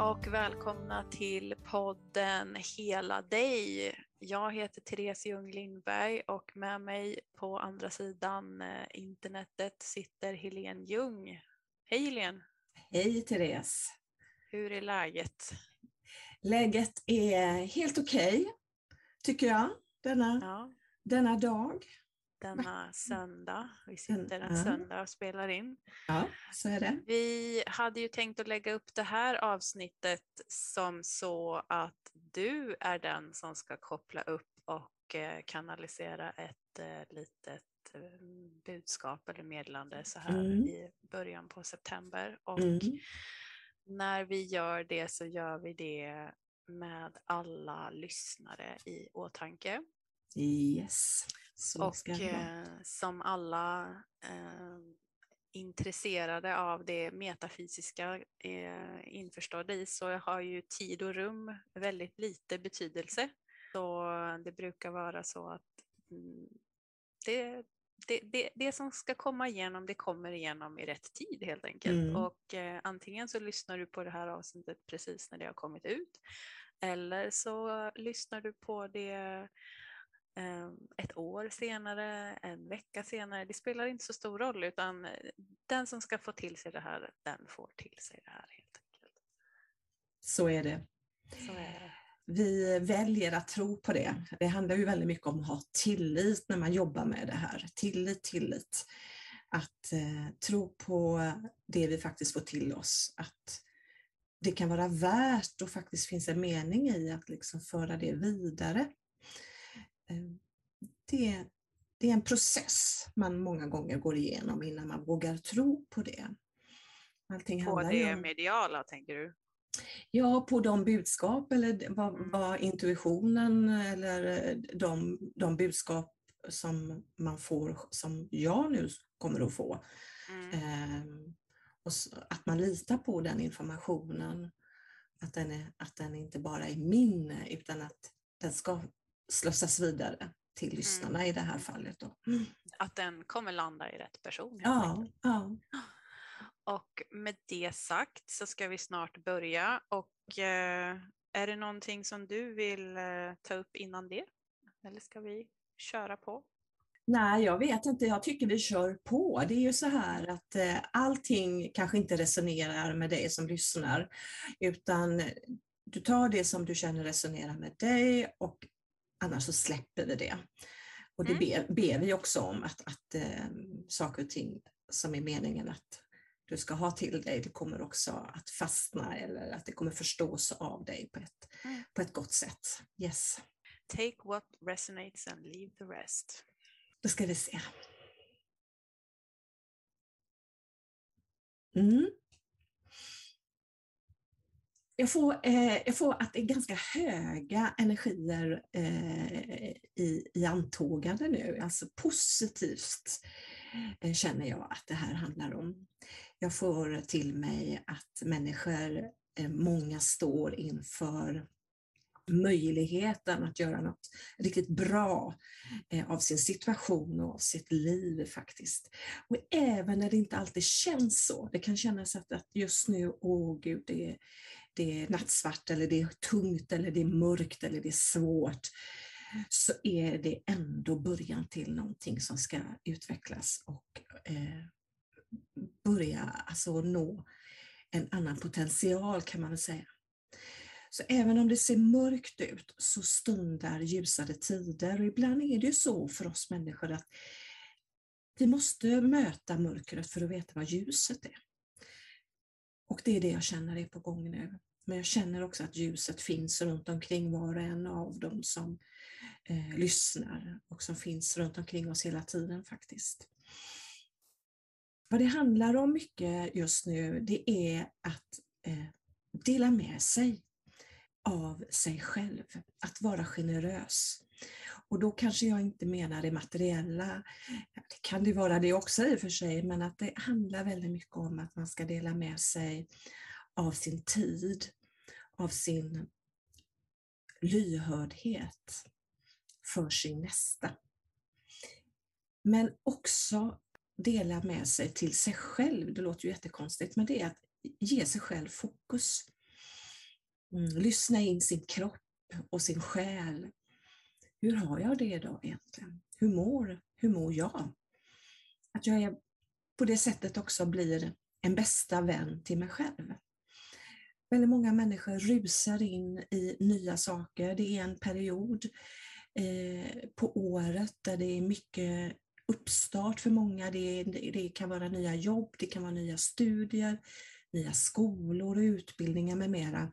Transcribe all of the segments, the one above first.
och välkomna till podden Hela dig. Jag heter Therese Ljung Lindberg och med mig på andra sidan eh, internetet sitter Helene Ljung. Hej Helene! Hej Therese! Hur är läget? Läget är helt okej, okay, tycker jag, denna, ja. denna dag denna söndag. Vi sitter en söndag och spelar in. Ja, så är det. Vi hade ju tänkt att lägga upp det här avsnittet som så att du är den som ska koppla upp och eh, kanalisera ett eh, litet eh, budskap eller meddelande så här mm. i början på september. Och mm. när vi gör det så gör vi det med alla lyssnare i åtanke. Yes. Så och eh, som alla eh, intresserade av det metafysiska är införstådda i så har ju tid och rum väldigt lite betydelse. Så det brukar vara så att mm, det, det, det, det, som ska komma igenom, det kommer igenom i rätt tid helt enkelt. Mm. Och eh, antingen så lyssnar du på det här avsnittet precis när det har kommit ut, eller så lyssnar du på det ett år senare, en vecka senare, det spelar inte så stor roll utan eh, den som ska få till sig det här, den får till sig det här helt enkelt. Så är det. Så är det. Vi väljer att tro på det. Det handlar ju väldigt mycket om att ha tillit när man jobbar med det här. Tillit, tillit. Att eh, tro på det vi faktiskt får till oss. Att det kan vara värt och faktiskt finns en mening i att liksom föra det vidare. Eh, det, det är en process man många gånger går igenom innan man vågar tro på det. Allting på det om, mediala, tänker du? Ja, på de budskap eller vad, mm. vad intuitionen eller de, de budskap som man får, som jag nu kommer att få. Mm. Eh, och så, att man litar på den informationen, att den, är, att den inte bara är min, utan att den ska slussas vidare till mm. lyssnarna mm. i det här fallet. Då. Mm. Att den kommer landa i rätt person. Ja, ja. Och med det sagt så ska vi snart börja och eh, är det någonting som du vill eh, ta upp innan det? Eller ska vi köra på? Nej, jag vet inte. Jag tycker vi kör på. Det är ju så här att eh, allting kanske inte resonerar med dig som lyssnar, utan du tar det som du känner resonerar med dig och annars så släpper vi det. Och det mm. ber, ber, vi också om att, att äh, saker och ting som är meningen att du ska ha till dig, det kommer också att fastna eller att det kommer förstås av dig på ett, mm. på ett gott sätt. Yes. Take what resonates and leave the rest. Då ska vi se. Mm jag får, eh, jag får att det är ganska höga energier eh, i, i antågande nu, alltså positivt eh, känner jag att det här handlar om. Jag får till mig att människor, eh, många står inför möjligheten att göra något riktigt bra eh, av sin situation och av sitt liv faktiskt. Och även när det inte alltid känns så. Det kan kännas att, att just nu, åh gud, det, det är nattsvart eller det är tungt eller det är mörkt eller det är svårt så är det ändå början till någonting som ska utvecklas och eh, börja alltså nå en annan potential kan man väl säga. Så även om det ser mörkt ut så stundar ljusare tider och ibland är det ju så för oss människor att vi måste möta mörkret för att veta vad ljuset är. Och det är det jag känner är på gång nu. Men jag känner också att ljuset finns runt omkring var och en av dem som eh, lyssnar och som finns runt omkring oss hela tiden faktiskt. Vad det handlar om mycket just nu, det är att eh, dela med sig av sig själv, att vara generös. Och då kanske jag inte menar det materiella, det kan det vara det också i och för sig, men att det handlar väldigt mycket om att man ska dela med sig av sin tid, av sin lyhördhet för sin nästa. Men också dela med sig till sig själv, det låter ju jättekonstigt, men det är att ge sig själv fokus. Mm, lyssna in sin kropp och sin själ. Hur har jag det idag egentligen? Hur mår, hur mår jag? Att jag är, på det sättet också blir en bästa vän till mig själv. Väldigt många människor rusar in i nya saker. Det är en period eh, på året där det är mycket uppstart för många. Det, det, kan vara nya jobb, det kan vara nya studier, nya skolor och utbildningar med mera.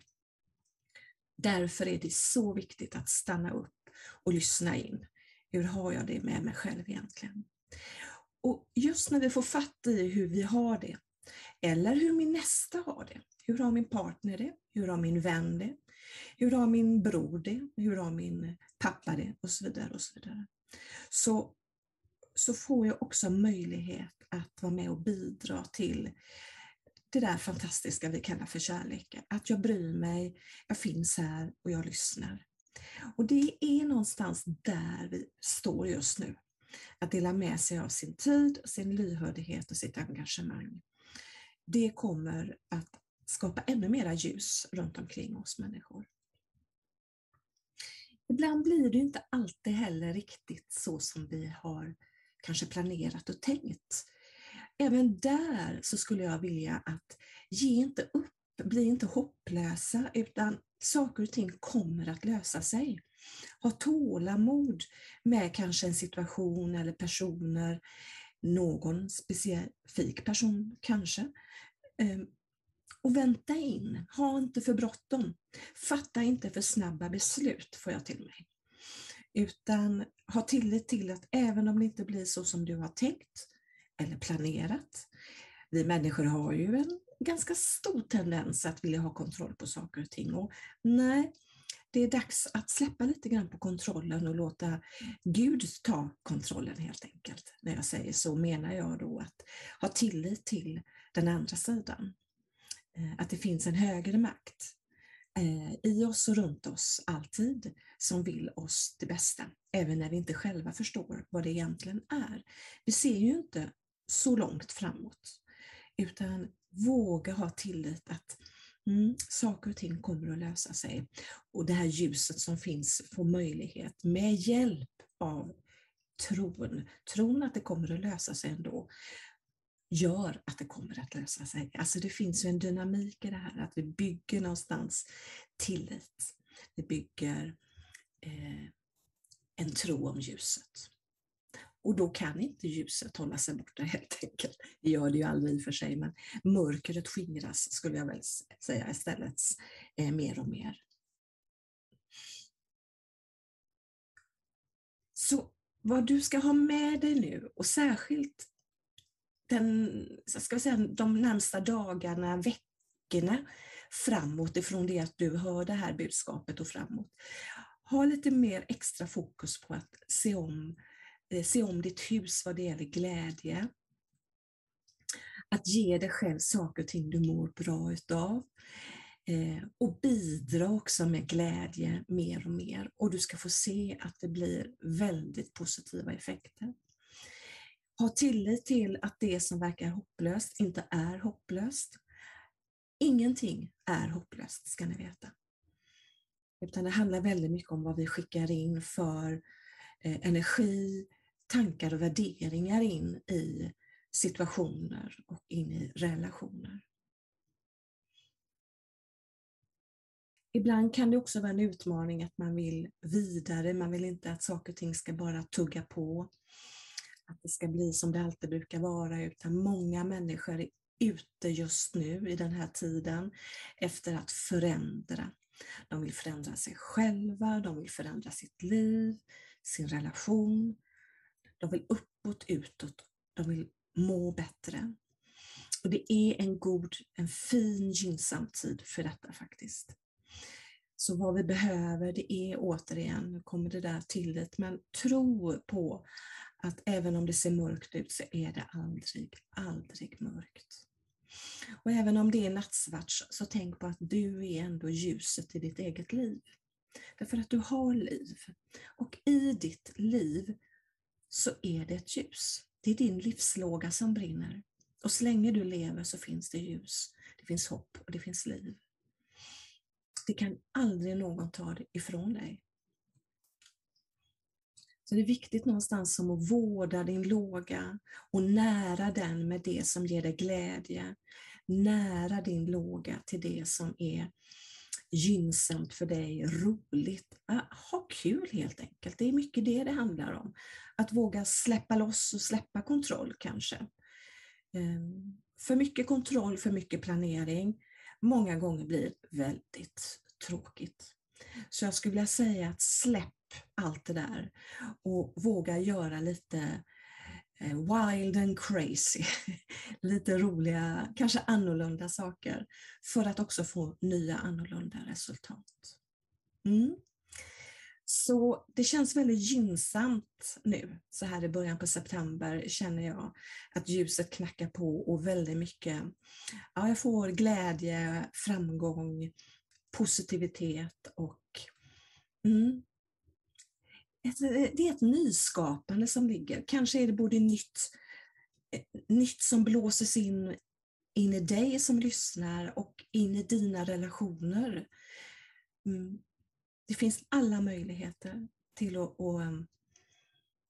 Därför är det så viktigt att stanna upp och lyssna in. Hur har jag det med mig själv egentligen? Och just när vi får fatt i hur vi har det, eller hur min nästa har det, hur har min partner det? Hur har min vän det? Hur har min bror det? Hur har min pappa det? Och så vidare. och Så vidare. Så, så får jag också möjlighet att vara med och bidra till det där fantastiska vi kallar för kärlek. Att jag bryr mig, jag finns här och jag lyssnar. Och det är någonstans där vi står just nu. Att dela med sig av sin tid, sin lyhördhet och sitt engagemang. Det kommer att skapa ännu mera ljus runt omkring oss människor. Ibland blir det inte alltid heller riktigt så som vi har kanske planerat och tänkt. Även där så skulle jag vilja att ge inte upp, bli inte hopplösa, utan saker och ting kommer att lösa sig. Ha tålamod med kanske en situation eller personer, någon specifik person kanske. Ehm, och vänta in, ha inte för bråttom. Fatta inte för snabba beslut, får jag till mig. Utan ha tillit till att även om det inte blir så som du har tänkt eller planerat. Vi människor har ju en ganska stor tendens att vilja ha kontroll på saker och ting. Och nej, det är dags att släppa lite grann på kontrollen och låta Gud ta kontrollen helt enkelt. När jag säger så menar jag då att ha tillit till den andra sidan. Eh, att det finns en högre makt eh, i oss och runt oss alltid som vill oss det bästa, även när vi inte själva förstår vad det egentligen är. Vi ser ju inte så långt framåt, utan våga ha tillit att mm, saker och ting kommer att lösa sig. Och det här ljuset som finns får möjlighet med hjälp av tron, tron att det kommer att lösa sig ändå, gör att det kommer att lösa sig. Alltså det finns ju en dynamik i det här, att vi bygger någonstans tillit. Vi bygger eh, en tro om ljuset. Och då kan inte ljuset hålla sig borta helt enkelt. Det gör det ju aldrig i och för sig, men mörkret skingras skulle jag väl säga istället eh, mer och mer. Så vad du ska ha med dig nu och särskilt den, ska vi säga, de närmsta dagarna, veckorna framåt ifrån det att du hör det här budskapet och framåt. Ha lite mer extra fokus på att se om, eh, se om ditt hus vad det gäller glädje. Att ge dig själv saker och ting du mår bra utav. Eh, och bidra också med glädje mer och mer. Och du ska få se att det blir väldigt positiva effekter. Ha tillit till att det som verkar hopplöst inte är hopplöst. Ingenting är hopplöst ska ni veta. Utan det handlar väldigt mycket om vad vi skickar in för eh, energi, tankar och värderingar in i situationer och in i relationer. Ibland kan det också vara en utmaning att man vill vidare, man vill inte att saker och ting ska bara tugga på att det ska bli som det alltid brukar vara, utan många människor är ute just nu i den här tiden efter att förändra. De vill förändra sig själva, de vill förändra sitt liv, sin relation. De vill uppåt, utåt, de vill må bättre. Och det är en god, en fin, gynnsam tid för detta faktiskt. Så vad vi behöver det är återigen, nu kommer det där tillit, men tro på att även om det ser mörkt ut så är det aldrig, aldrig mörkt. Och även om det är nattsvart så tänk på att du är ändå ljuset i ditt eget liv. Därför att du har liv. Och i ditt liv så är det ett ljus. Det är din livslåga som brinner. Och så länge du lever så finns det ljus, det finns hopp och det finns liv. Det kan aldrig någon ta ifrån dig. Så det är viktigt någonstans som att vårda din låga och nära den med det som ger dig glädje. Nära din låga till det som är gynnsamt för dig, roligt. Ah, ha kul helt enkelt. Det är mycket det det handlar om. Att våga släppa loss och släppa kontroll kanske. Ehm, för mycket kontroll, för mycket planering, många gånger blir väldigt tråkigt. Så jag skulle vilja säga att släpp allt det där och våga göra lite eh, wild and crazy. lite roliga, kanske annorlunda saker för att också få nya annorlunda resultat. Mm. Så det känns väldigt gynnsamt nu, så här i början på september känner jag att ljuset knackar på och väldigt mycket, ja jag får glädje, framgång, positivitet och mm, ett, eh, det är ett nyskapande som ligger. Kanske är det både nytt, eh, nytt som blåses in, in i dig som lyssnar och in i dina relationer. Mm det finns alla möjligheter till att, att eh,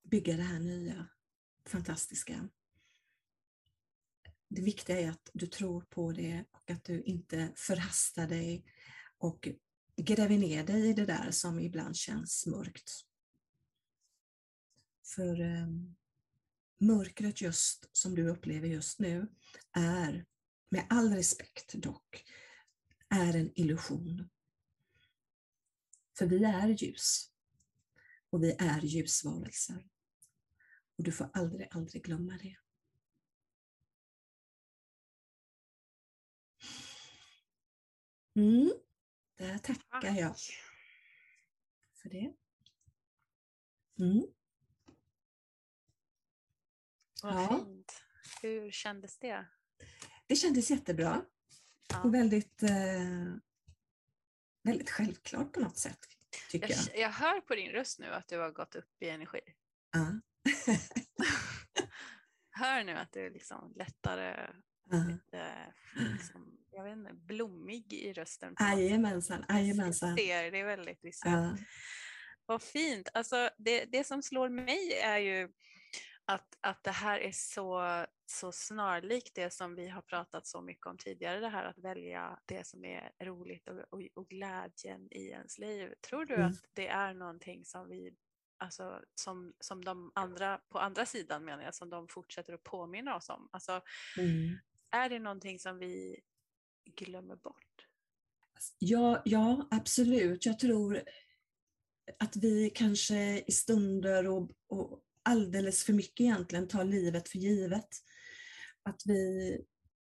bygga det här nya, fantastiska. Det viktiga är att du tror på det och att du inte förhastar dig och gräver ner dig i det där som ibland känns mörkt. För um, mörkret just som du upplever just nu är, med all respekt dock, är en illusion. För vi är ljus. Och vi är ljusvarelser. Och du får aldrig, aldrig glömma det. Mm. Där tackar jag för det. Mm. Vad ja. fint. Hur kändes det? Det kändes jättebra. Ja. Och väldigt eh, väldigt självklart på något sätt. Tycker jag, jag. jag hör på din röst nu att du har gått upp i energi. Ja. hör nu att du är liksom lättare, uh. lite, liksom, jag vet inte, blommig i rösten. Jajamensan, jajamensan. Det är väldigt visuellt. Uh. Vad fint. Alltså, det, det som slår mig är ju att, att det här är så, så snarlikt det som vi har pratat så mycket om tidigare, det här att välja det som är roligt och, och, och glädjen i ens liv. Tror du mm. att det är någonting som vi, alltså som, som de andra, på andra sidan menar jag, som de fortsätter att påminna oss om? Alltså, mm. Är det någonting som vi glömmer bort? Ja, ja, absolut. Jag tror att vi kanske i stunder och, och alldeles för mycket egentligen tar livet för givet. Att vi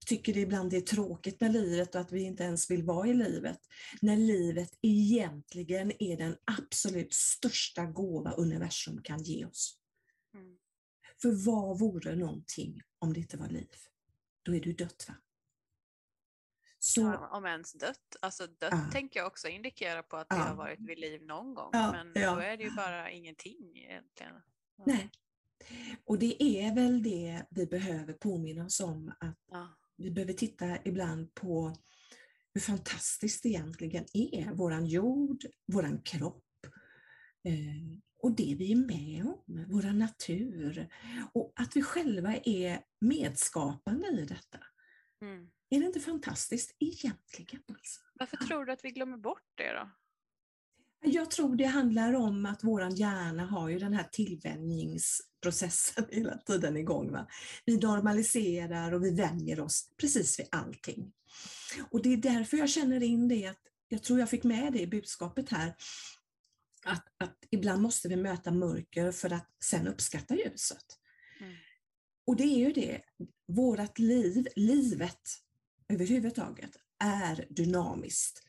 tycker det ibland är tråkigt med livet och att vi inte ens vill vara i livet. När livet egentligen är den absolut största gåva universum kan ge oss. Mm. För vad vore någonting om det inte var liv? Då är du dött va? Så, ja, om ens dött. Alltså dött ja. tänker jag också indikera på att det har varit vid liv någon gång. men då är det ju bara ingenting egentligen. Nej. Och det är väl det vi behöver påminna oss om, att ja. vi behöver titta ibland på hur fantastiskt det egentligen är, våran jord, våran kropp eh, och det vi är med om, våran natur och att vi själva är medskapande i detta. Mm. Är det inte fantastiskt egentligen? Alltså? Varför tror du att vi glömmer bort det då? Jag tror det handlar om att våran hjärna har ju den här tillvänjningsprocessen hela tiden igång. Va? Vi normaliserar och vi vänjer oss precis vid allting. Och det är därför jag känner in det, att jag tror jag fick med det i budskapet här, att, att ibland måste vi möta mörker för att sen uppskatta ljuset. Mm. Och det är ju det, vårat liv, livet överhuvudtaget, är dynamiskt.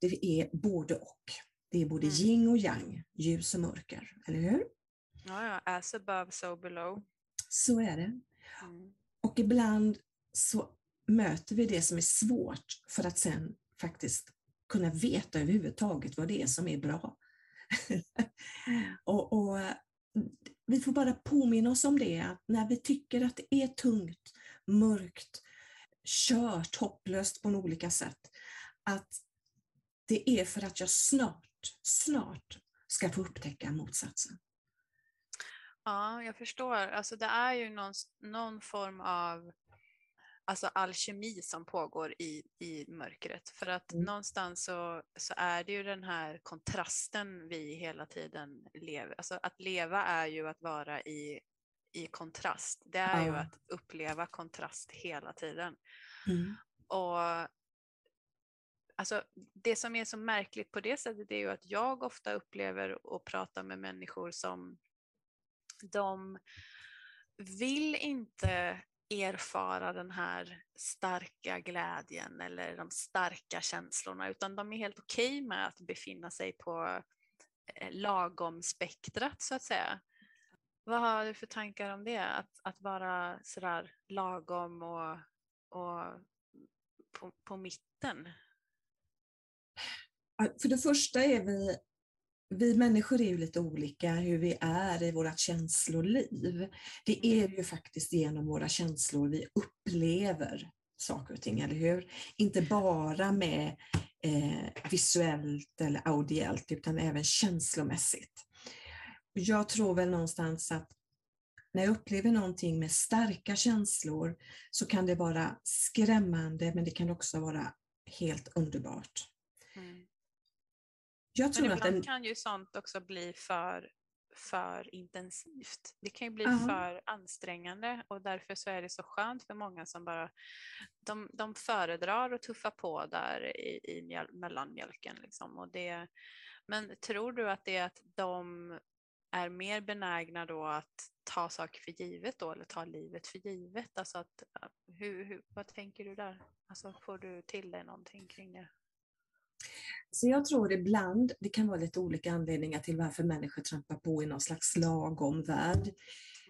Det är både och. Det är både mm. yin och yang, ljus och mörker, eller hur? Ja, ja. as above, so below. Så är det. Mm. Och ibland så möter vi det som är svårt för att sen faktiskt kunna veta överhuvudtaget vad det är som är bra. och, och, Vi får bara påminna oss om det, att när vi tycker att det är tungt, mörkt, kört, hopplöst på olika sätt, att det är för att jag snart, snart ska få upptäcka motsatsen. Ja, jag förstår. Alltså det är ju någon, någon form av alltså alkemi som pågår i, i mörkret. För att mm. någonstans så, så är det ju den här kontrasten vi hela tiden lever. Alltså att leva är ju att vara i, i kontrast. Det är ja. ju att uppleva kontrast hela tiden. Mm. Och Alltså, det som är så märkligt på det sättet är ju att jag ofta upplever och pratar med människor som de vill inte erfara den här starka glädjen eller de starka känslorna utan de är helt okej okay med att befinna sig på eh, lagom spektrat så att säga. Vad har du för tankar om det? Att, att vara sådär lagom och, och på, på mitten? För det första är vi vi människor är ju lite olika hur vi är i vårt känsloliv. Det är ju faktiskt genom våra känslor vi upplever saker och ting, eller hur? Inte bara med eh, visuellt eller audiellt utan även känslomässigt. Jag tror väl någonstans att när jag upplever någonting med starka känslor så kan det vara skrämmande men det kan också vara helt underbart. Jag tror Men ibland att den... kan ju sånt också bli för, för intensivt. Det kan ju bli uh-huh. för ansträngande och därför så är det så skönt för många som bara de, de föredrar att tuffa på där i, i mjöl, mellanmjölken. Liksom. Och det, men tror du att det är att de är mer benägna då att ta saker för givet då eller ta livet för givet? Alltså att, hur, hur, vad tänker du där? Alltså får du till dig någonting kring det? Så jag tror ibland, det kan vara lite olika anledningar till varför människor trampar på i någon slags lagom värld.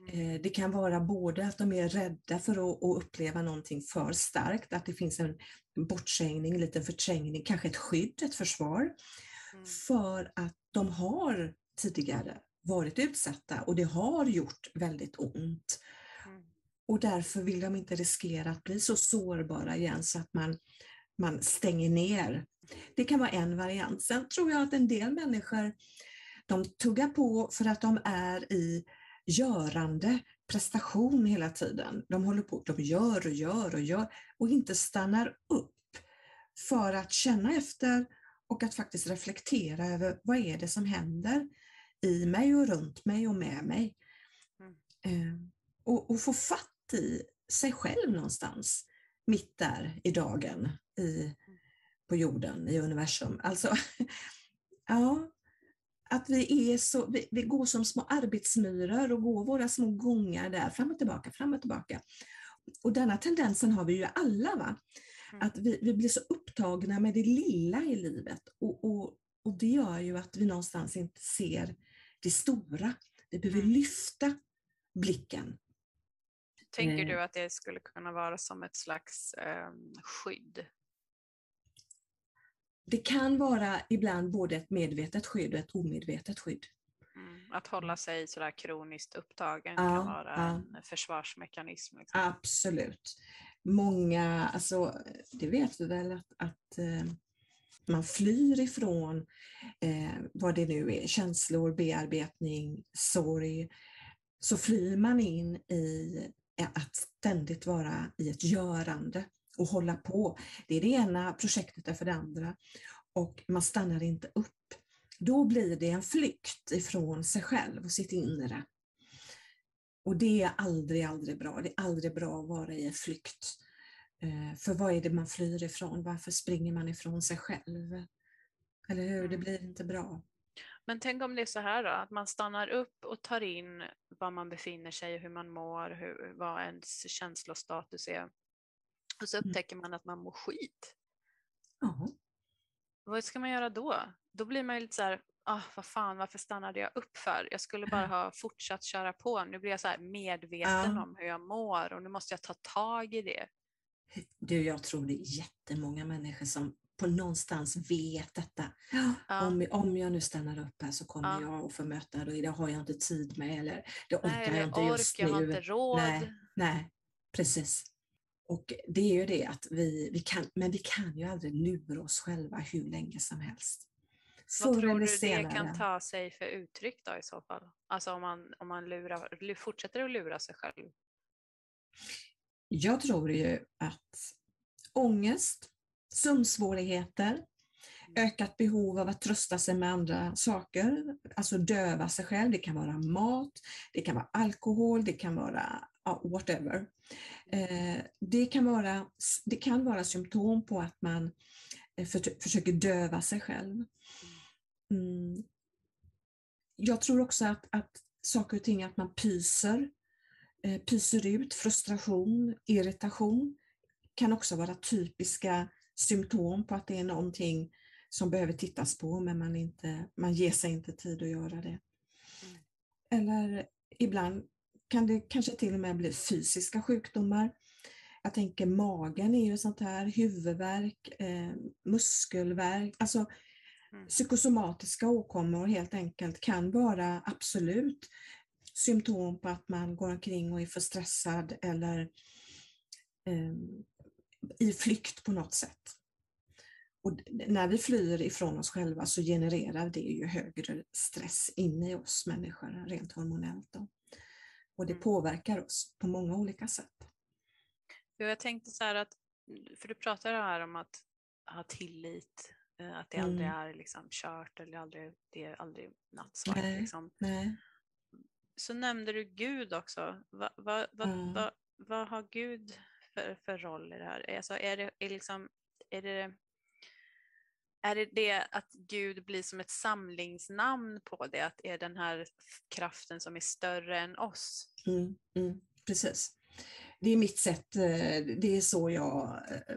Mm. Eh, det kan vara både att de är rädda för att, uppleva någonting för starkt, att det finns en bortträngning, en liten förträngning, kanske ett skydd, ett försvar. Mm. För att de har tidigare varit utsatta och det har gjort väldigt ont. Mm. Och därför vill de inte riskera att bli så sårbara igen så att man, man stänger ner det kan vara en variant. Sen tror jag att en del människor de tuggar på för att de är i görande prestation hela tiden. De håller på, de gör och gör och gör och inte stannar upp för att känna efter och att faktiskt reflektera över vad är det som händer i mig och runt mig och med mig. Mm. Eh, och, och få fatt i sig själv någonstans mitt där i dagen i på jorden, i universum. Alltså, ja, att vi, är så, vi, vi, går som små arbetsmyror och går våra små gångar där, fram och tillbaka, fram och tillbaka. Och denna tendensen har vi ju alla, va? Mm. att vi, vi blir så upptagna med det lilla i livet och, och, och det gör ju att vi någonstans inte ser det stora. Vi behöver mm. lyfta blicken. Tänker du eh. att det skulle kunna vara som ett slags eh, skydd det kan vara ibland både ett medvetet skydd och ett omedvetet skydd. Mm, att hålla sig sådär kroniskt upptagen ja, kan vara ja. en försvarsmekanism. Liksom. Absolut. Många, alltså det vet vi väl att, att eh, man flyr ifrån eh, vad det nu är, känslor, bearbetning, sorg, så flyr man in i att ständigt vara i ett görande och hålla på. Det är det ena projektet efter det andra och man stannar inte upp. Då blir det en flykt ifrån sig själv och sitt inre. Och det är aldrig, aldrig bra. Det är aldrig bra att vara i en flykt. Eh, för vad är det man flyr ifrån? Varför springer man ifrån sig själv? Eller hur? Det blir inte bra. Men tänk om det är så här då, att man stannar upp och tar in var man befinner sig, hur man mår, hur, vad ens känslostatus är. Och så mm. upptäcker man att man mår skit. Ja. Vad ska man göra då? Då blir man ju lite så här, ah, vad fan, varför stannade jag upp för? Jag skulle bara ha fortsatt köra på. Nu blir jag så här medveten ja. om hur jag mår och nu måste jag ta tag i det. Du, jag tror det är jättemånga människor som på någonstans vet detta. Ja. Om, om jag nu stannar upp här så kommer ja. jag att få möta det, det har jag inte tid med eller det orkar nej, jag inte ork, just nu. Jag har inte råd. Nej, nej, precis. Och det är ju det att vi, vi kan, men vi kan ju aldrig lura oss själva hur länge som helst. Vad tror du det kan ta sig för uttryck då i så fall? Alltså om man, om man lurar, fortsätter att lura sig själv? Jag tror ju att ångest, sömnsvårigheter, mm. ökat behov av att trösta sig med andra saker, alltså döva sig själv. Det kan vara mat, det kan vara alkohol, det kan vara ja, whatever. Eh, det, kan vara, det kan vara symptom på att man eh, för, försöker döva sig själv. Mm. Jag tror också att, att saker och ting, att man pyser, eh, pyser ut frustration, irritation, kan också vara typiska symptom på att det är någonting som behöver tittas på men man, inte, man ger sig inte tid att göra det. Mm. Eller ibland kan det kanske till och med bli fysiska sjukdomar. Jag tänker magen är ju sånt här, huvudvärk, eh, muskelvärk, alltså mm. psykosomatiska åkommor helt enkelt kan vara absolut symptom på att man går omkring och är för stressad eller eh, i flykt på något sätt. Och när vi flyr ifrån oss själva så genererar det ju högre stress inne i oss människor rent hormonellt. Då. Och det mm. påverkar oss på många olika sätt. Jag tänkte så här att, för du pratar här om att ha tillit, eh, att det mm. aldrig är liksom kört eller aldrig, det är aldrig nattsvart. Nej, liksom. nej. Så nämnde du Gud också. Va, va, va, mm. va, vad har Gud för, för roll i det här? Alltså är, det, är, liksom, är, det, är det det att Gud blir som ett samlingsnamn på det? Att är den här kraften som är större än oss? Mm, mm, precis. Det är mitt sätt, eh, det är så jag eh,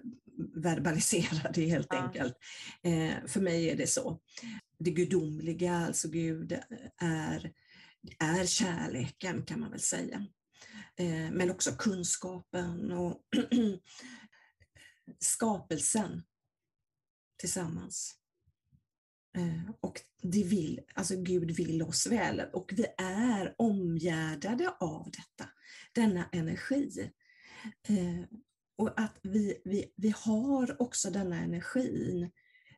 verbaliserar det helt ja. enkelt. Eh, för mig är det så. Det gudomliga, alltså Gud, är, är kärleken kan man väl säga. Men också kunskapen och skapelsen tillsammans. Eh, och det vill, alltså Gud vill oss väl och vi är omgärdade av detta, denna energi. Eh, och att vi, vi, vi har också denna energin,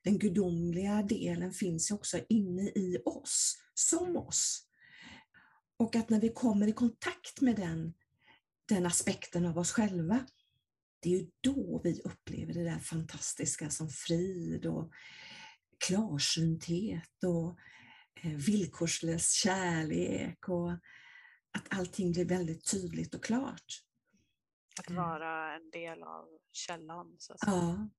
den gudomliga delen finns också inne i oss, som oss. Och att när vi kommer i kontakt med den den aspekten av oss själva, det är ju då vi upplever det där fantastiska som frid och klarsynthet och eh, villkorslös kärlek och att allting blir väldigt tydligt och klart. Att eh. vara en del av källan. Så att säga. Ja,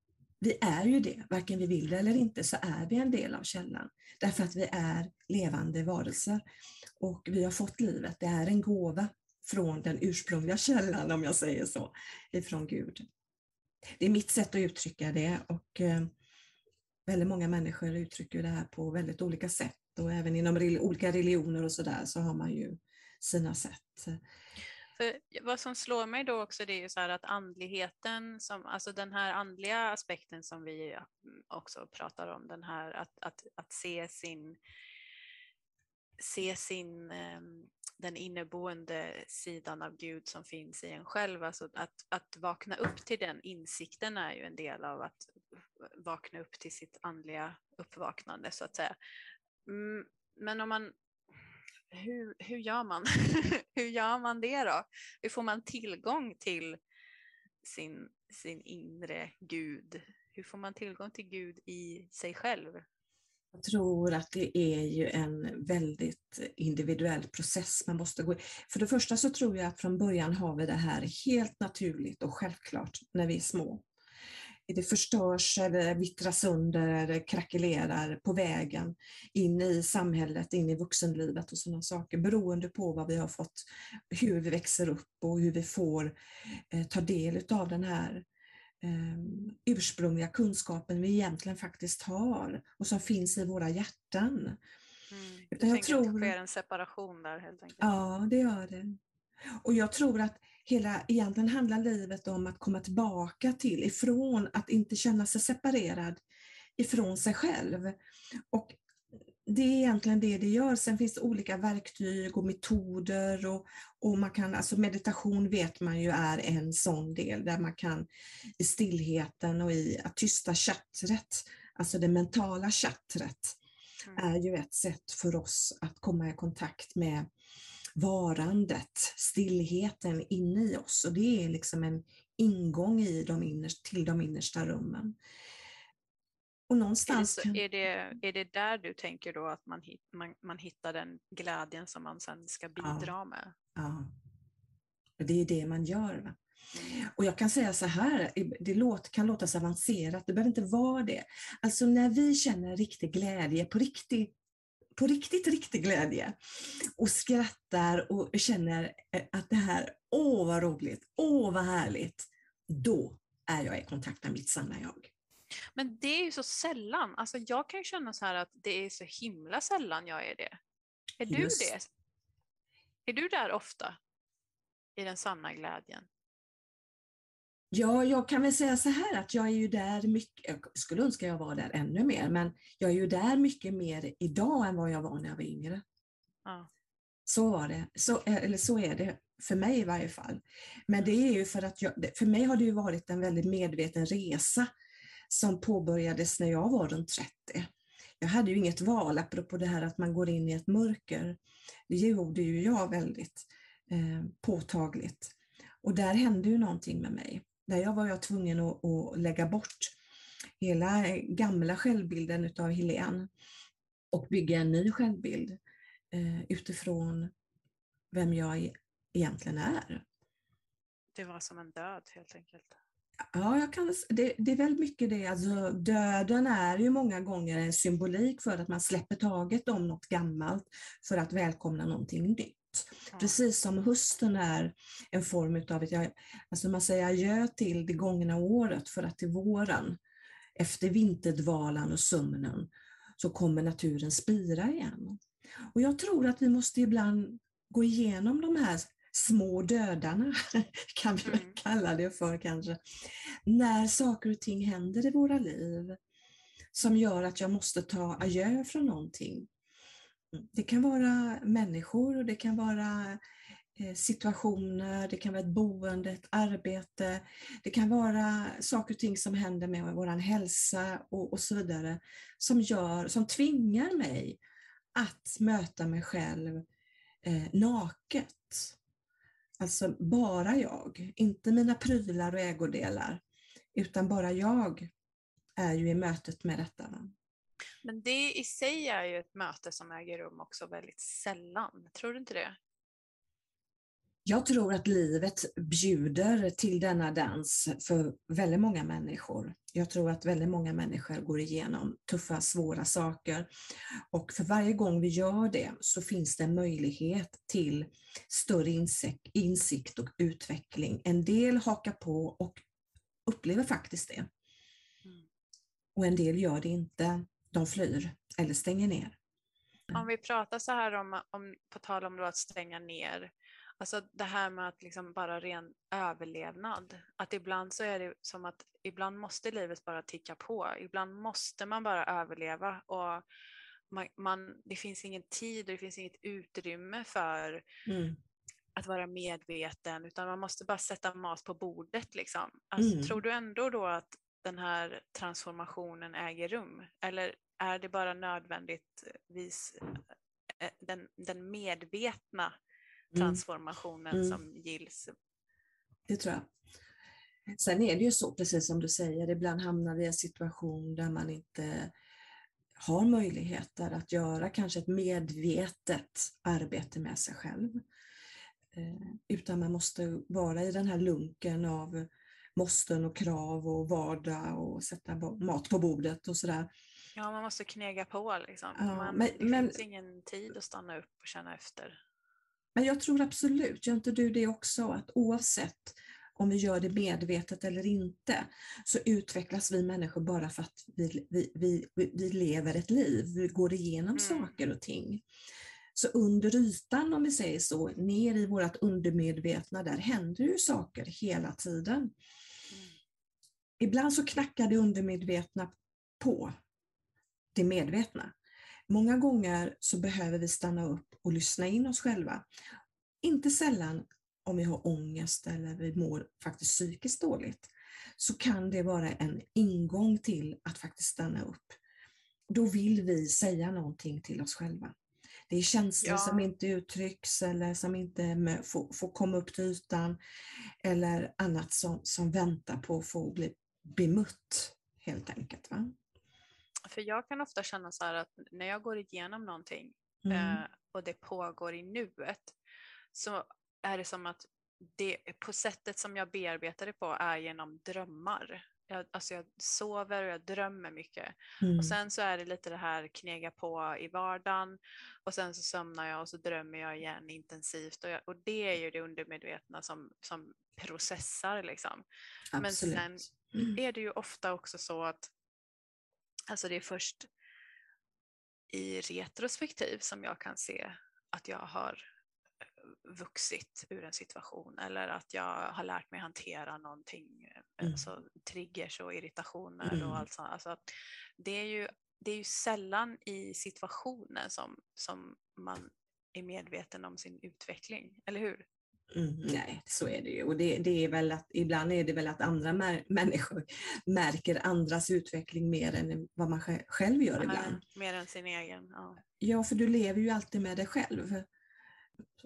vi är ju det. Varken vi vill det eller inte så är vi en del av källan. Därför att vi är levande varelser och vi har fått livet. Det är en gåva från den ursprungliga källan, om jag säger så, ifrån Gud. Det är mitt sätt att uttrycka det och eh, väldigt många människor uttrycker det här på väldigt olika sätt och även inom olika religioner och sådär så har man ju sina sätt. För vad som slår mig då också det är ju så här att andligheten, som, alltså den här andliga aspekten som vi också pratar om, den här att, att, att se sin se sin ehm, den inneboende sidan av Gud som finns i en själv. Alltså att, att vakna upp till den insikten är ju en del av att vakna upp till sitt andliga uppvaknande så att säga. Mm, men om man, hur, hur gör man? hur gör man det då? Hur får man tillgång till sin, sin inre Gud? Hur får man tillgång till Gud i sig själv? Jag tror att det är ju en väldigt individuell process man måste gå För det första så tror jag att från början har vi det här helt naturligt och självklart när vi är små. Det förstörs eller vittrar sönder eller krackelerar på vägen in i samhället, in i vuxenlivet och sådana saker beroende på vad vi har fått, hur vi växer upp och hur vi får eh, ta del av den här eh, ursprungliga kunskapen vi egentligen faktiskt har och som finns i våra hjärtan. Mm. Utan jag tror att det sker en separation där helt enkelt? Ja, det gör det. Och jag tror att hela, egentligen handlar livet om att komma tillbaka till, ifrån att inte känna sig separerad ifrån sig själv. Och det är egentligen det det gör. Sen finns det olika verktyg och metoder och, och man kan, alltså meditation vet man ju är en sån del där man kan i stillheten och i att tysta chattret, alltså det mentala chattret, mm. är ju ett sätt för oss att komma i kontakt med varandet, stillheten inne i oss och det är liksom en ingång i de innerst, till de innersta rummen. Och någonstans är, det, är, det, är det där du tänker då att man, man, man hittar den glädjen som man sen ska bidra ja. med? Ja, det är det man gör. Va? Och jag kan säga så här, det låt, kan låta så avancerat, det behöver inte vara det. Alltså när vi känner riktig glädje, på riktigt, på riktigt, riktig glädje och skrattar och känner att det här, åh vad roligt, åh vad härligt, då är jag i kontakt med mitt sanna jag. Men det är ju så sällan. Alltså jag kan ju känna så här att det är så himla sällan jag är det. Är du Just. det? Är du där ofta? I den sanna glädjen? Ja, jag kan väl säga så här att jag är ju där mycket, jag skulle önska jag var där ännu mer, men jag är ju där mycket mer idag än vad jag var när jag var yngre. Ja. Så var det, så, eller så är det för mig i varje fall. Men det är ju för att jag, för mig har det ju varit en väldigt medveten resa som påbörjades när jag var runt 30. Jag hade ju inget val, apropå det här att man går in i ett mörker. Det gjorde ju jag väldigt eh, påtagligt. Och där hände ju någonting med mig. Där jag var jag tvungen att, att lägga bort hela gamla självbilden utav Helene och bygga en ny självbild eh, utifrån vem jag egentligen är. Det var som en död helt enkelt. Ja, jag kan, det, det, är väldigt mycket det. Alltså, döden är ju många gånger en symbolik för att man släpper taget om något gammalt för att välkomna någonting nytt. Ja. Precis som hösten är en form av att alltså man säger adjö till det gångna året för att till våren, efter vinterdvalan och sömnen, så kommer naturen spira igen. Och jag tror att vi måste ibland gå igenom de här små dödarna, kan vi mm. kalla det för kanske. När saker och ting händer i våra liv som gör att jag måste ta adjö från någonting. Det kan vara människor och det kan vara eh, situationer, det kan vara ett boende, ett arbete, det kan vara saker och ting som händer med vår hälsa och, och så vidare som, gör, som tvingar mig att möta mig själv eh, naket. Alltså bara jag, inte mina prylar och ägodelar, utan bara jag är ju i mötet med detta. Men det i sig är ju ett möte som äger rum också väldigt sällan, tror du inte det? Jag tror att livet bjuder till denna dans för väldigt många människor. Jag tror att väldigt många människor går igenom tuffa, svåra saker. Och för varje gång vi gör det så finns det en möjlighet till större insikt och utveckling. En del hakar på och upplever faktiskt det. Mm. Och en del gör det inte. De flyr eller stänger ner. Om vi pratar så här om, om på tal om att stänga ner, Alltså det här med att liksom bara ren överlevnad. Att ibland så är det som att ibland måste livet bara ticka på. Ibland måste man bara överleva och man, man det finns ingen tid och det finns inget utrymme för mm. att vara medveten utan man måste bara sätta mat på bordet. Liksom. Alltså, mm. Tror du ändå då att den här transformationen äger rum? Eller är det bara nödvändigtvis eh, den, den medvetna. Transformationen mm. som gills. Det tror jag. Sen är det ju så, precis som du säger, ibland hamnar vi i en situation där man inte har möjligheter att göra kanske ett medvetet arbete med sig själv. Eh, utan man måste vara i den här lunken av måsten och krav och vardag och sätta mat på bordet och sådär. Ja, man måste knega på liksom. Ja, man, men, det men, finns ingen tid att stanna upp och känna efter. Men jag tror absolut, gör inte du det också, att oavsett om vi gör det medvetet eller inte, så utvecklas vi människor bara för att vi, vi, vi, vi lever ett liv, vi går igenom mm. saker och ting. Så under ytan, om vi säger så, ner i vårt undermedvetna, där händer ju saker hela tiden. Mm. Ibland så knackar det undermedvetna på det medvetna. Många gånger så behöver vi stanna upp och lyssna in oss själva. Inte sällan om vi har ångest eller vi mår faktiskt psykiskt dåligt, så kan det vara en ingång till att faktiskt stanna upp. Då vill vi säga någonting till oss själva. Det är känslor ja. som inte uttrycks eller som inte får, får, komma upp till ytan eller annat som, som väntar på att få bli bemött helt enkelt. Va? För jag kan ofta känna så här att när jag går igenom någonting mm. eh, och det pågår i nuet så är det som att det, på sättet som jag bearbetar det på är genom drömmar. Jag, alltså jag sover och jag drömmer mycket. Mm. Och sen så är det lite det här knega på i vardagen och sen så somnar jag och så drömmer jag igen intensivt och, jag, och det är ju det undermedvetna som, som processar liksom. Men sen är det ju ofta också så att alltså det är först i retrospektiv som jag kan se att jag har vuxit ur en situation eller att jag har lärt mig hantera någonting, eh, mm. alltså triggers och irritationer mm. och allt sånt. Alltså, det, är ju, det är ju sällan i situationen som, som man är medveten om sin utveckling, eller hur? Mm, nej, så är det ju. Och det, det, är väl att, ibland är det väl att andra människor märker andras utveckling mer än vad man själv gör ibland. mer än sin egen. Ja. ja, för du lever ju alltid med dig själv.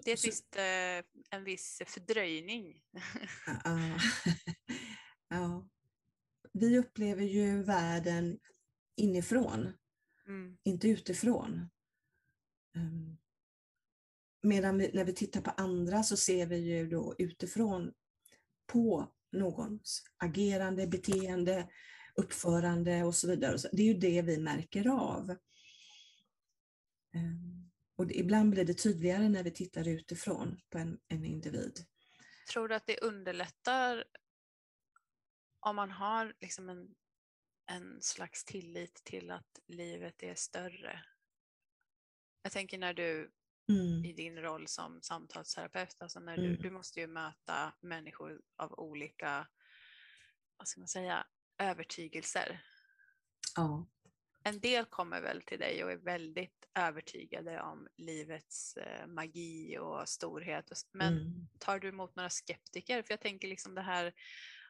Det är ett visst, en viss fördröjning. ja. ja. Vi upplever ju världen inifrån, mm. inte utifrån. Um, medan vi, när vi tittar på andra så ser vi ju då utifrån på någons agerande, beteende, uppförande och så vidare. Det är ju det vi märker av. Ehm, och ibland blir det tydligare när vi tittar utifrån på en, en individ. Tror du att det underlättar om man har liksom en, en slags tillit till att livet är större? Jag tänker när du mm. i din roll som samtalsterapeut, alltså när du, mm. du måste ju möta människor av olika, vad ska man säga, övertygelser. Ja en del kommer väl till dig och är väldigt övertygade om livets eh, magi och storhet. Men mm. tar du emot några skeptiker? För jag tänker liksom det här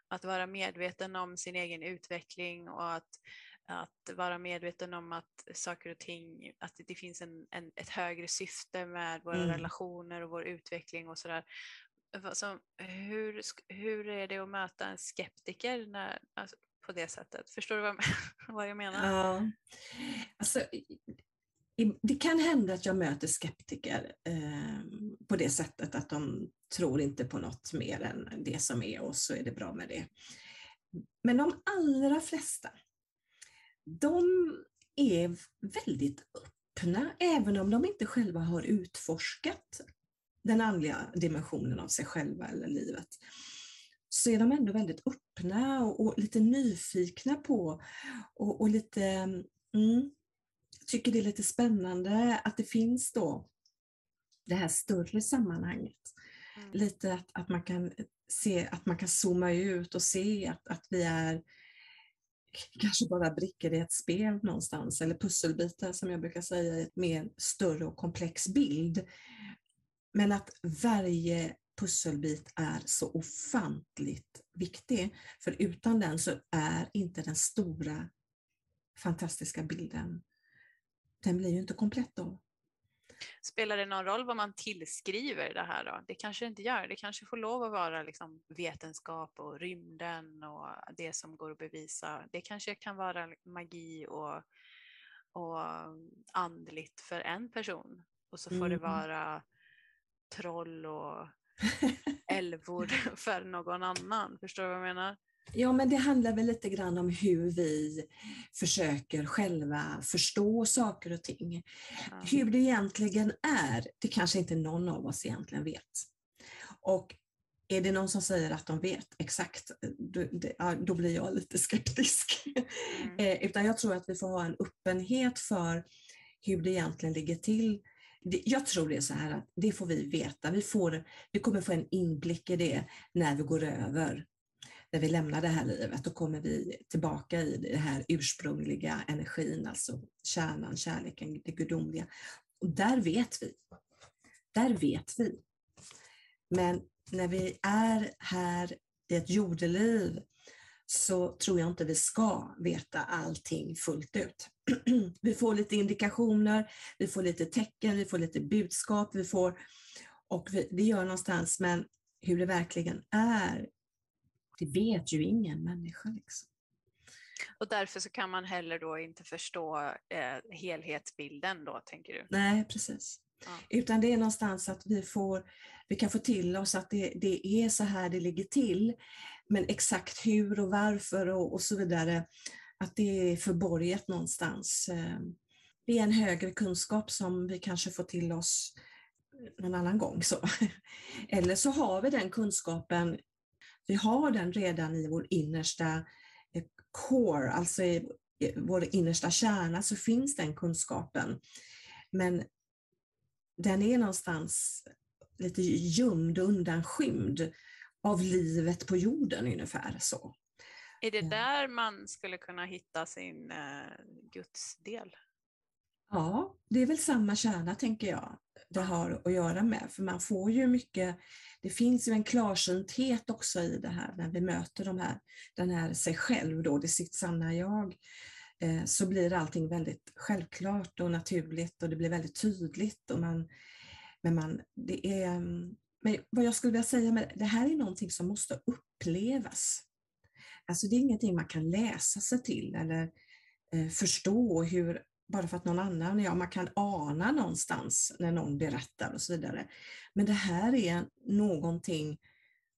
att vara medveten om sin egen utveckling och att, att vara medveten om att saker och ting, att det finns en, en ett högre syfte med våra mm. relationer och vår utveckling och sådär. Alltså, hur, hur är det att möta en skeptiker när, alltså, på det sättet. Förstår du vad, vad jag menar? Ja. Alltså, det kan hända att jag möter skeptiker eh, på det sättet att de tror inte på något mer än det som är och så är det bra med det. Men de allra flesta, de är väldigt öppna, även om de inte själva har utforskat den andliga dimensionen av sig själva eller livet så är de ändå väldigt öppna och, och lite nyfikna på och, och lite mm, tycker det är lite spännande att det finns då det här större sammanhanget. Mm. Lite att, att man kan se att man kan zooma ut och se att, att vi är kanske bara brickor i ett spel någonstans eller pusselbitar som jag brukar säga i ett mer större och komplex bild. Men att varje pusselbit är så ofantligt viktig. För utan den så är inte den stora fantastiska bilden, den blir ju inte komplett då. Spelar det någon roll vad man tillskriver det här då? Det kanske det inte gör. Det kanske får lov att vara liksom vetenskap och rymden och det som går att bevisa. Det kanske kan vara magi och, och andligt för en person och så får mm. det vara troll och älvor för någon annan. Förstår du vad jag menar? Ja, men det handlar väl lite grann om hur vi försöker själva förstå saker och ting. Ja. Hur det egentligen är, det kanske inte någon av oss egentligen vet. Och är det någon som säger att de vet exakt, då, då blir jag lite skeptisk. Mm. Eh, utan jag tror att vi får ha en öppenhet för hur det egentligen ligger till jag tror det är så här att det får vi veta. Vi, får, vi kommer få en inblick i det när vi går över när vi lämnar det här livet, då kommer vi tillbaka i den här ursprungliga energin, alltså kärnan, kärleken, det gudomliga. Och där vet vi. Där vet vi. Men när vi är här i ett jordeliv så tror jag inte vi ska veta allting fullt ut. vi får lite indikationer, vi får lite tecken, vi får lite budskap, vi får, och vi, det gör någonstans, men hur det verkligen är, det vet ju ingen människa. Liksom. Och därför så kan man heller då inte förstå eh, helhetsbilden då, tänker du? Nej, precis. Ja. Utan det är någonstans att vi, får, vi kan få till oss att det, det är så här det ligger till. Men exakt hur och varför och, och så vidare, att det är förborgat någonstans. Eh, det är en högre kunskap som vi kanske får till oss någon annan gång. Så. Eller så har vi den kunskapen, vi har den redan i vår innersta eh, core, alltså i vår innersta kärna så finns den kunskapen. Men den är någonstans lite gömd och undanskymd av livet på jorden ungefär så. Är det där man skulle kunna hitta sin eh, gudsdel? Ja, det är väl samma kärna tänker jag det har att göra med. För man får ju mycket, det finns ju en klarsynthet också i det här när vi möter de här, den här sig själv då, det sitt sanna jag. Eh, så blir allting väldigt självklart och naturligt och det blir väldigt tydligt. Och man, men man, det är, mm, men vad jag skulle vilja säga med det här är någonting som måste upplevas. Alltså det är ingenting man kan läsa sig till eller eh, förstå hur, bara för att någon annan, ja man kan ana någonstans när någon berättar och så vidare. Men det här är någonting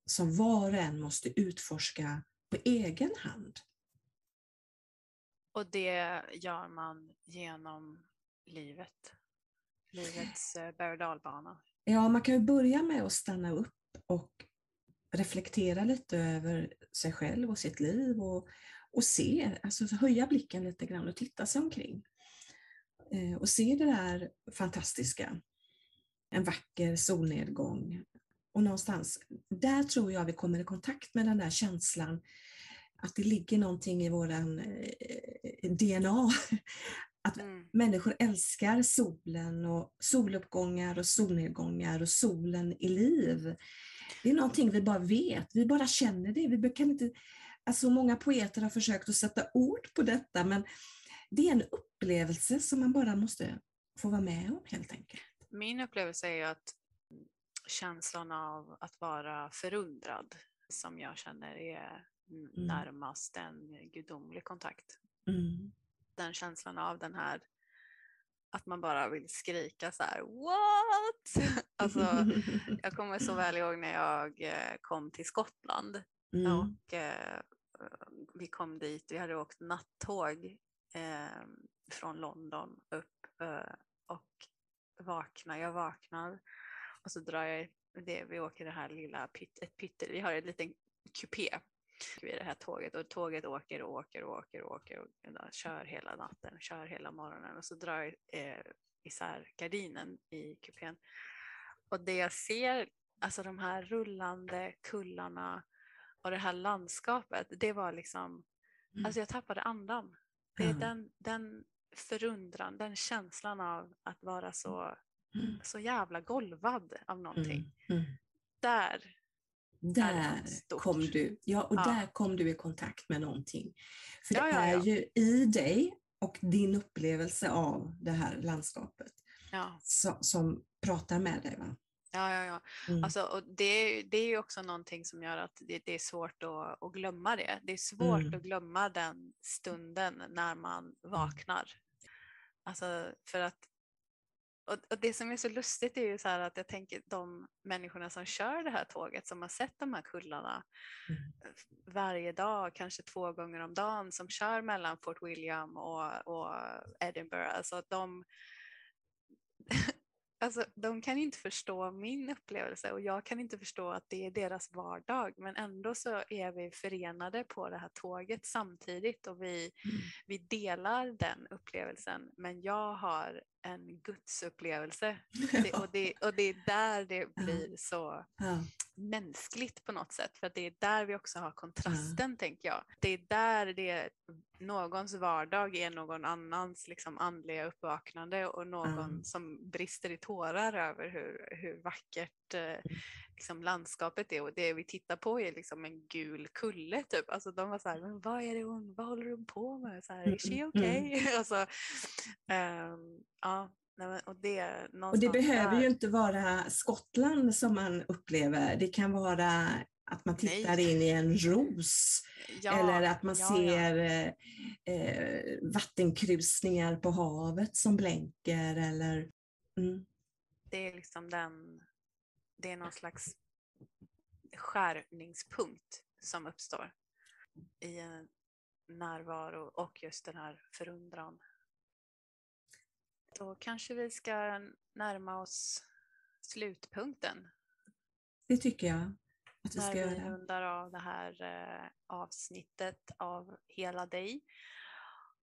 som var och en måste utforska på egen hand. Och det gör man genom livet? Livets eh, berg och dalbana? Ja, man kan ju börja med att stanna upp och reflektera lite över sig själv och sitt liv och, och se, alltså höja blicken lite grann och titta sig omkring. Eh, och se det där fantastiska. En vacker solnedgång. Och någonstans, där tror jag vi kommer i kontakt med den där känslan att det ligger någonting i våran eh, DNA. Att mm. människor älskar solen och soluppgångar och solnedgångar och solen i liv. Det är någonting vi bara vet, vi bara känner det. Vi kan inte, alltså många poeter har försökt att sätta ord på detta men det är en upplevelse som man bara måste få vara med om helt enkelt. Min upplevelse är att känslan av att vara förundrad som jag känner är mm. närmast en gudomlig kontakt. Mm. Den känslan av den här att man bara vill skrika så här what? Alltså, jag kommer så väl ihåg när jag eh, kom till Skottland mm. och eh, vi kom dit, vi hade åkt nattåg eh, från London upp eh, och vaknar, jag vaknar och så drar jag det, vi åker det här lilla pytt, ett pytte, vi har en liten kupé vid det här tåget och tåget åker och åker och åker och åker och kör hela natten, kör hela morgonen och så drar jag eh, isär gardinen i kupén. Och det jag ser, alltså de här rullande kullarna och det här landskapet, det var liksom, mm. alltså jag tappade andan. Det är mm. den, den förundran, den känslan av att vara så, mm. så jävla golvad av någonting. Mm. mm. Där där kom du, ja, och ja. där kom du i kontakt med någonting. För ja, det är ju i dig och din upplevelse av det här landskapet som pratar med dig. Va? Ja, ja, ja. Mm. Alltså, och det, det är ju också någonting som gör att det, det är svårt att, att, glömma det. Det är svårt mm. att glömma den stunden när man mm. vaknar. Alltså, för att och, och, det som är så lustigt är ju så här att jag tänker de människorna som kör det här tåget som har sett de här kullarna mm. varje dag, kanske två gånger om dagen, som kör mellan Fort William och, och Edinburgh. Alltså de, Alltså, de kan inte förstå min upplevelse och jag kan inte förstå att det är deras vardag men ändå så är vi förenade på det här tåget samtidigt och vi, mm. vi delar den upplevelsen men jag har en gudsupplevelse det, och, det, och det är där det blir så, mänskligt på något sätt. För att det är där vi också har kontrasten, mm. tänker jag. Det är där det någons vardag är någon annans liksom, andliga uppvaknande och någon mm. som brister i tårar över hur, hur vackert eh, liksom, landskapet är. Och det vi tittar på är liksom en gul kulle, typ. Alltså, de var så här, men vad är det hon, vad håller hon på med? Så här, Is she okay? Mm. alltså, um, ja, och det, och det behöver där... ju inte vara Skottland som man upplever. Det kan vara att man tittar Nej. in i en ros ja, eller att man ja, ser ja. Eh, vattenkrusningar på havet som blänker. Eller, mm. Det är liksom den, det är någon slags skärningspunkt som uppstår i en närvaro och just den här förundran då kanske vi ska närma oss slutpunkten. Det tycker jag att vi ska göra. När vi rundar av det här eh, avsnittet av Hela dig.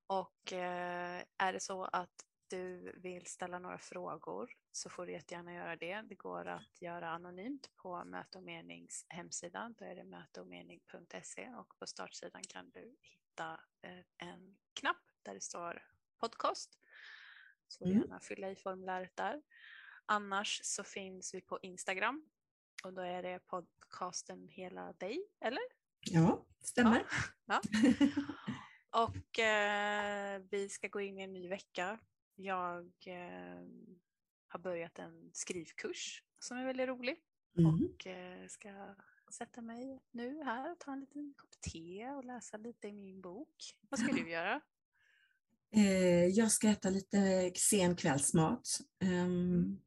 Och eh, är det så att du vill ställa några frågor så får du jättegärna göra det. Det går att göra anonymt på Möte och menings hemsida. Då är det möteochmening.se och på startsidan kan du hitta eh, en knapp där det står podcast så mm. gärna fylla i formuläret där. Annars så finns vi på Instagram och då är det podcasten Hela dig, eller? Ja, stämmer. Ja. ja. Och eh, vi ska gå in i en ny vecka. Jag eh, har börjat en skrivkurs som är väldigt rolig mm. och eh, ska sätta mig nu här och ta en liten kopp te och läsa lite i min bok. Vad ska du göra? Eh, jag ska äta lite sen kvällsmat. Um,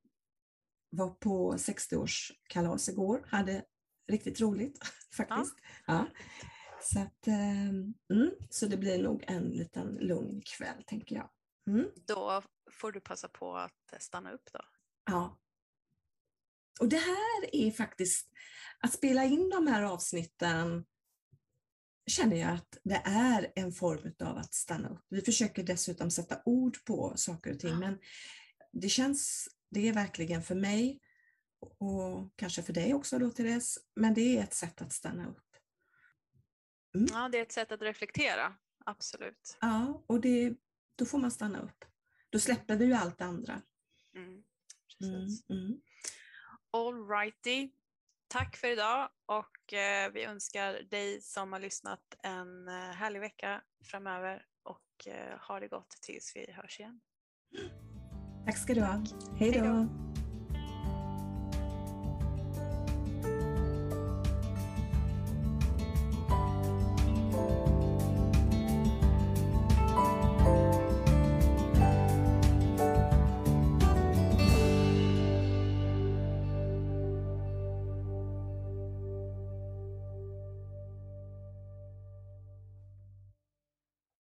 var på 60-årskalas igår, hade riktigt roligt faktiskt. Ja. ja. Så, att, um, mm, så det blir nog en liten lugn kväll tänker jag. Mm. Då får du passa på att stanna upp då. Ja. Och det här är faktiskt, att spela in de här avsnitten känner jag att det är en form av att stanna upp. Vi försöker dessutom sätta ord på saker och ting, men det känns, det är verkligen för mig och kanske för dig också då Therese, men det är ett sätt att stanna upp. Mm. Ja, det är ett sätt att reflektera, absolut. Ja, och det, då får man stanna upp. Då släpper vi ju allt andra. Mm, precis. Mm, mm. All righty. Tack för idag och eh, vi önskar dig som har lyssnat en eh, härlig vecka framöver och eh, ha det gott tills vi hörs igen. Tack ska du ha. Hej då.